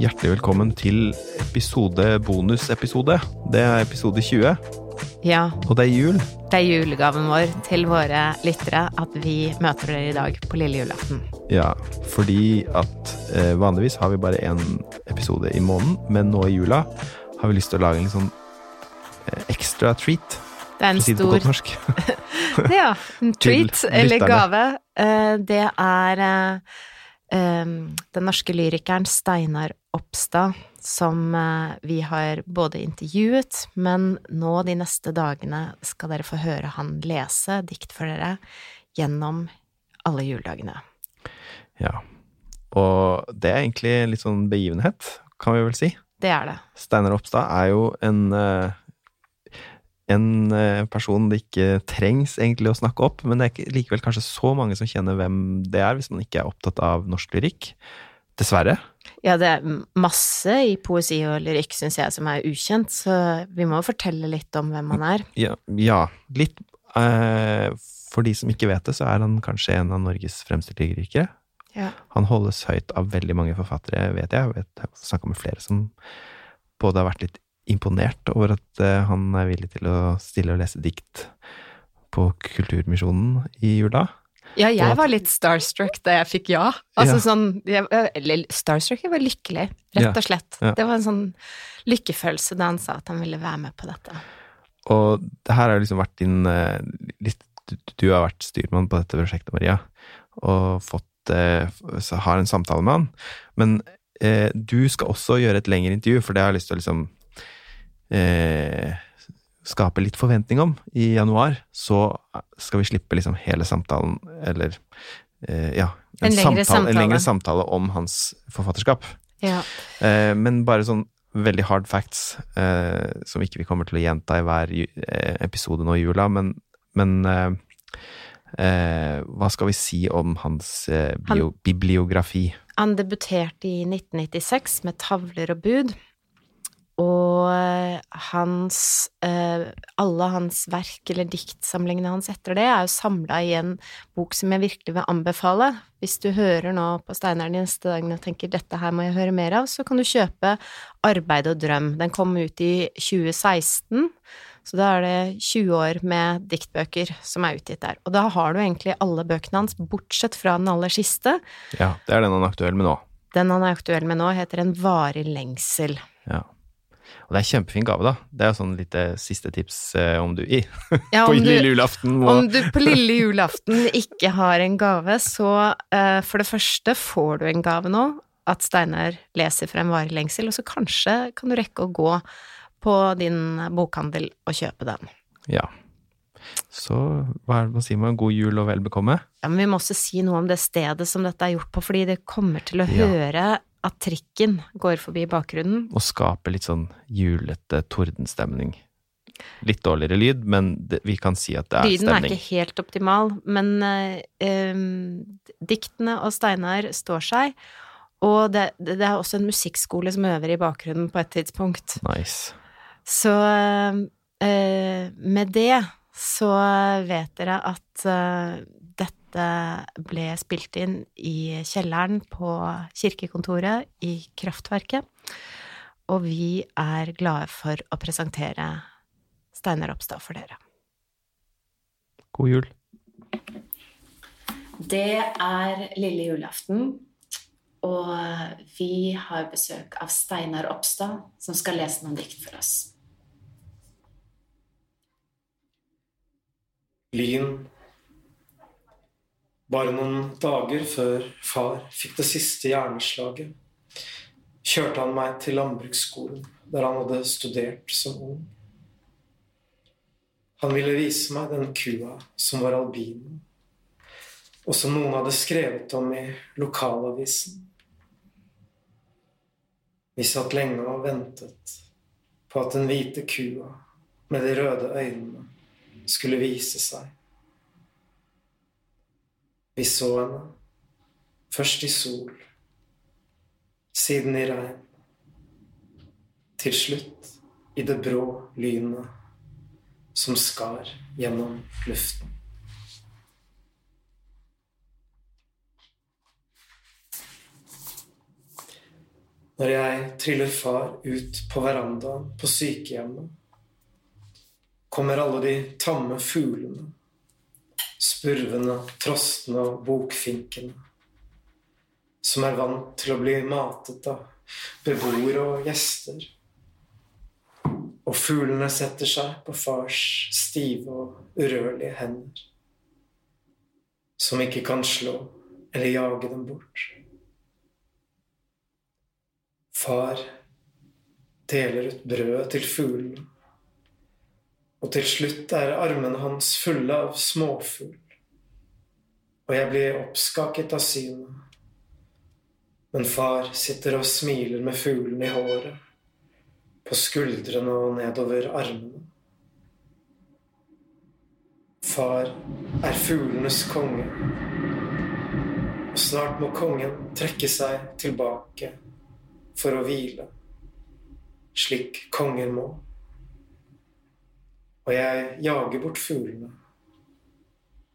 Hjertelig velkommen til episode bonusepisode. Det er episode 20, Ja, og det er jul. det er julegaven vår til våre lyttere at vi møter dere i dag på lille julaften. Ja, fordi at eh, vanligvis har vi bare én episode i måneden, men nå i jula har vi lyst til å lage en sånn eh, ekstra treat, Det er en å det på stor godt norsk. Ja, en treat eller gave. Eh, Det er eh, den norske lyrikeren Steinar Opstad som eh, vi har både intervjuet, men nå de neste dagene skal dere få høre han lese dikt for dere gjennom alle juledagene. Ja. Og det er egentlig litt sånn begivenhet, kan vi vel si. Det er det. Steinar Opstad er jo en eh, en eh, person det ikke trengs egentlig å snakke opp, men det er likevel kanskje så mange som kjenner hvem det er, hvis man ikke er opptatt av norsk lyrikk. Dessverre. Ja, det er masse i poesi og lyrikk, syns jeg, som er ukjent, så vi må fortelle litt om hvem han er. Ja, ja litt eh, For de som ikke vet det, så er han kanskje en av Norges fremste lyrikere. Ja. Han holdes høyt av veldig mange forfattere, vet jeg. Jeg har snakka med flere som både har vært litt imponert over at eh, han er villig til å stille og lese dikt på Kulturmisjonen i jula. Ja, jeg var litt starstruck da jeg fikk ja. Altså Ja. sånn jeg, Eller starstruck, jeg var lykkelig, rett Ja, og slett. ja. Det var en sånn lykkefølelse da han sa at han ville være med på dette. Og det her har liksom vært din eh, litt, du, har vært styrmann på dette prosjektet, Maria, og fått eh, har en samtale med han. Men eh, du skal også gjøre et lengre intervju, for det har jeg lyst til å liksom eh, skape litt forventning om. I januar så skal vi slippe liksom hele samtalen, eller eh, ja En lengre samtale. En lengre samtale om hans forfatterskap. Ja. Eh, men bare sånn veldig hard facts, eh, som ikke vi kommer til å gjenta i hver eh, episode nå i jula, men, men eh, eh, hva skal vi si om hans bio, bibliografi? Han debuterte i 1996 med 'Tavler og bud', og eh, hans eh, Alle hans verk, eller diktsamlingene hans etter det, er jo samla i en bok som jeg virkelig vil anbefale. Hvis du hører nå på Steinar de neste dagene og tenker 'dette her må jeg høre mer av', så kan du kjøpe 'Arbeid og drøm'. Den kom ut i 2016. Så da er det 20 år med diktbøker som er utgitt der. Og da har du egentlig alle bøkene hans, bortsett fra den aller siste. Ja, det er den han er aktuell med nå. Den han er aktuell med nå, heter En varig lengsel. Ja. Og det er en kjempefin gave, da. Det er jo sånn lite siste tips eh, om du i Ja, på lille du, julaften må om du på lille julaften ikke har en gave, så eh, for det første får du en gave nå, at Steinar leser fra En varig lengsel, og så kanskje kan du rekke å gå på din bokhandel og kjøpe den. Ja. Så hva er det man sier med god jul og vel bekomme? Ja, men vi må også si noe om det stedet som dette er gjort på, fordi det kommer til å Ja. høre at trikken går forbi bakgrunnen. Og skaper litt sånn julete tordenstemning. Litt dårligere lyd, men det, vi kan si at det er Lyden er ikke helt optimal, men eh, diktene og Steinar står seg. Og det, det det er også en musikkskole som øver i bakgrunnen på et tidspunkt. Nice. Så eh, med det så vet dere at eh, dette ble spilt inn i kjelleren på kirkekontoret i Kraftverket. Og vi er glade for å presentere Steinar Opstad for dere. God jul. Det er lille julaften, og vi har besøk av Steinar Opstad, som skal lese noen dikt for oss. Lyn. Bare noen dager før far fikk det siste hjerneslaget, kjørte han meg til landbruksskolen, der han hadde studert som ung. Han ville vise meg den kua som var albino, og som noen hadde skrevet om i lokalavisen. Vi satt lenge og ventet på at den hvite kua med de røde øynene skulle vise seg. Vi så henne, først i sol, siden i regn, til slutt i det brå lynet som skar gjennom luften. Når jeg triller far ut på verandaen på sykehjemmet, kommer alle de tamme fuglene, spurvene, trostene og bokfinkene, som er vant til å bli matet av beboere og gjester. Og fuglene setter seg på fars stive og urørlige hender, som ikke kan slå eller jage dem bort. Far deler ut brødet til fuglene, og til slutt er armene hans fulle av småfugl, og jeg blir oppskaket av synet. Men far sitter og smiler med fuglene i håret, på skuldrene og nedover armene. Far er fuglenes konge, og snart må kongen trekke seg tilbake for å hvile, slik konger må. Og jeg jager bort fuglene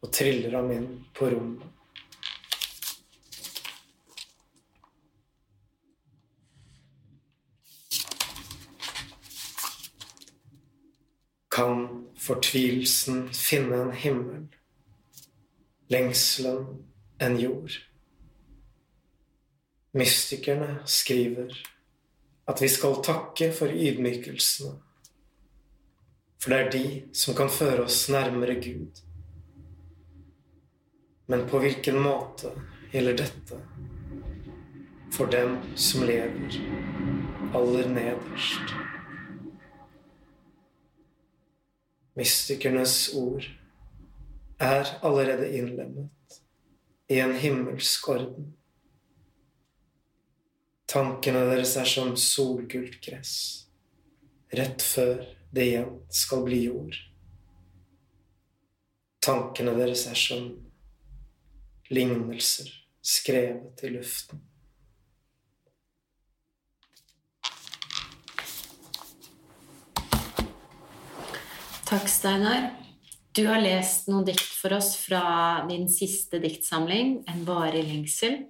og triller ham inn på rommet. Kan fortvilelsen finne en himmel, lengselen en jord? Mystikerne skriver at vi skal takke for ydmykelsene, for det er de som kan føre oss nærmere Gud. Men på hvilken måte gjelder dette for dem som lever aller nederst? Mystikernes ord er allerede innlemmet i en himmelsk orden. Tankene deres er som solgult gress, rett før det igjen skal bli jord. Tankene deres er som lignelser skrevet i luften. Takk, Steinar. Du har lest noen dikt for oss fra din siste diktsamling, 'En varig lengsel'.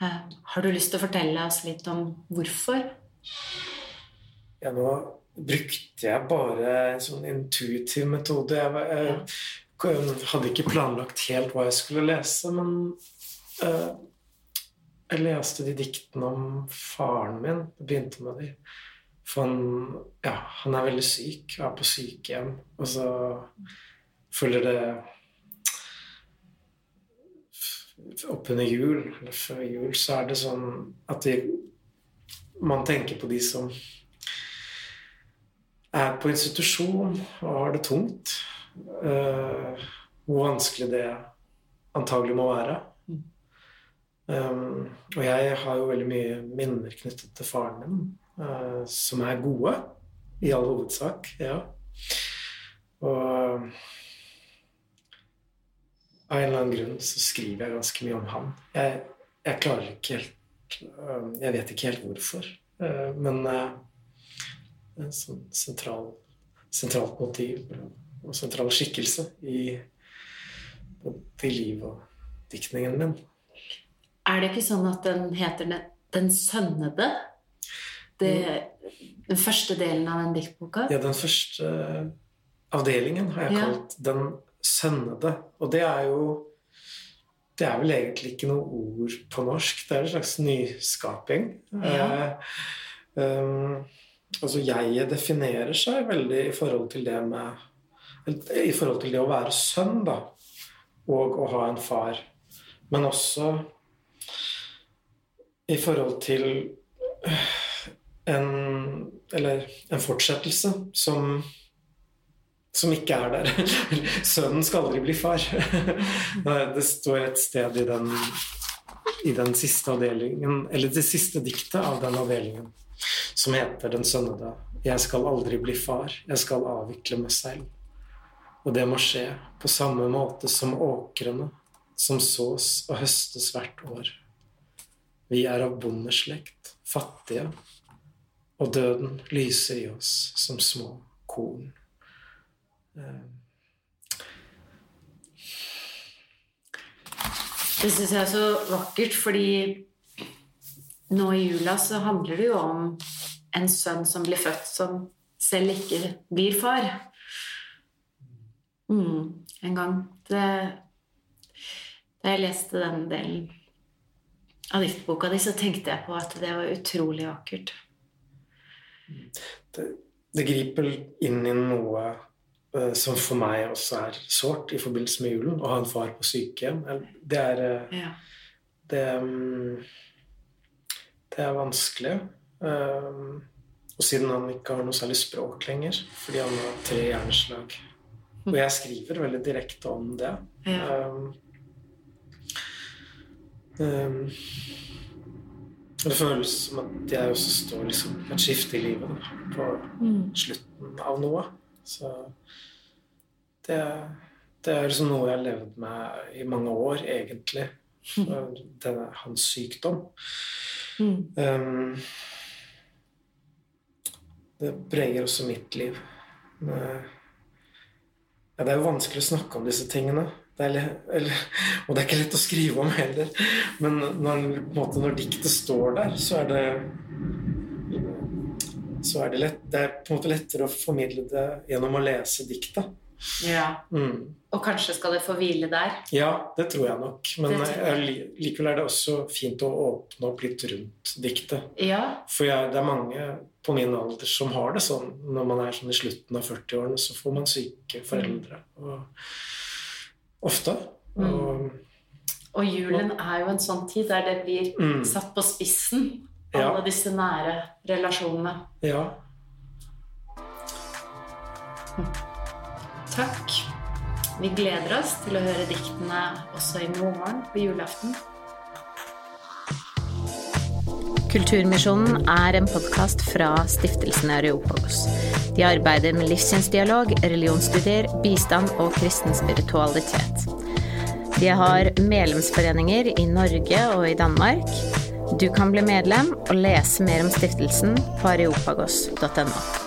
Eh, Har du lyst til å fortelle oss litt om hvorfor? Ja, nå brukte jeg bare en sånn intuitiv metode. Jeg, jeg, hadde ikke planlagt helt hva jeg skulle lese, men eh, jeg leste de diktene om faren min. Jeg begynte med de. For han, ja, han er veldig syk og er på sykehjem. Og så følger det Oppunder jul, eller før jul, så er det sånn at de, man tenker på de som er på institusjon og har det tungt. Uh, hvor vanskelig det antagelig må være. Um, og jeg har jo veldig mye minner knyttet til faren min, uh, som er gode, i all hovedsak. Ja. Og av en eller annen grunn så skriver jeg ganske mye om han. Jeg, jeg klarer ikke helt uh, Jeg vet ikke helt hvorfor, uh, men en sånn sentral, sentralt motiv og sentral skikkelse i både liv og diktningen min. Er det ikke sånn at den heter Den, den sønnede? Det, den første delen av den diktboka? Ja, den første avdelingen har jeg Ja. kalt Den sønnede. Og det er jo Det er vel egentlig ikke noe ord på norsk. Det er en slags nyskaping. Ja. Eh, um, altså, jeget definerer seg veldig i forhold til det med I forhold til det å være sønn, da. Og å ha en far. Men også i forhold til en Eller en fortsettelse som som ikke er der. Sønnen skal aldri bli far. Det står et sted i den, i den siste avdelingen, eller det siste diktet av den avdelingen, som heter Den sønnede. Jeg skal aldri bli far, jeg skal avvikle meg selv. Og det må skje på samme måte som åkrene, som sås og høstes hvert år. Vi er av bondeslekt, fattige, og døden lyser i oss som små korn. Det syns jeg er så vakkert, fordi nå i jula så handler det jo om en sønn som blir født, som selv ikke blir far. Mm, en gang. Det, da jeg leste den delen av diktboka di, så tenkte jeg på at det var utrolig vakkert. Det, det griper inn i noe uh, som for meg også er sårt i forbindelse med julen. Å ha en far på sykehjem. Det er uh, ja. det, um, det, er vanskelig. Uh, og siden han ikke har noe særlig språk lenger, fordi han har tre hjerneslag. Og jeg skriver veldig direkte om det. Ja. Um, um, det føles som at jeg også står liksom på et skifte i livet da, på mm. slutten av noe. Så det, det er liksom noe jeg har levd med i mange år, egentlig. Denne, hans sykdom. Mm. Um, det preger også mitt liv. Ja, det er jo vanskelig å snakke om disse tingene. Det er, eller, og det er ikke lett å skrive om heller. Men når, måte, når diktet står der, så er det så er det lett Det er på en måte lettere å formidle det gjennom å lese diktet. Ja. Mm. Og kanskje skal det få hvile der? Ja, det tror jeg nok. Men jeg, likevel er det også fint å åpne opp litt rundt diktet. Ja. For jeg, det er mange på min alder som har det sånn. Når man er sånn i slutten av 40-årene, så får man syke foreldre. Og ofte. Mm. Og, og, julen er jo en sånn tid der det blir mm. satt på spissen, alle ja. disse nære relasjonene. Ja. Hm. Takk. Vi gleder oss til å høre diktene også i morgen på julaften. Kulturmisjonen er en podkast fra stiftelsen Areopagos. De arbeider med livssynsdialog, religionsstudier, bistand og kristen spiritualitet. De har medlemsforeninger i Norge og i Danmark. Du kan bli medlem og lese mer om stiftelsen på areopagos.no.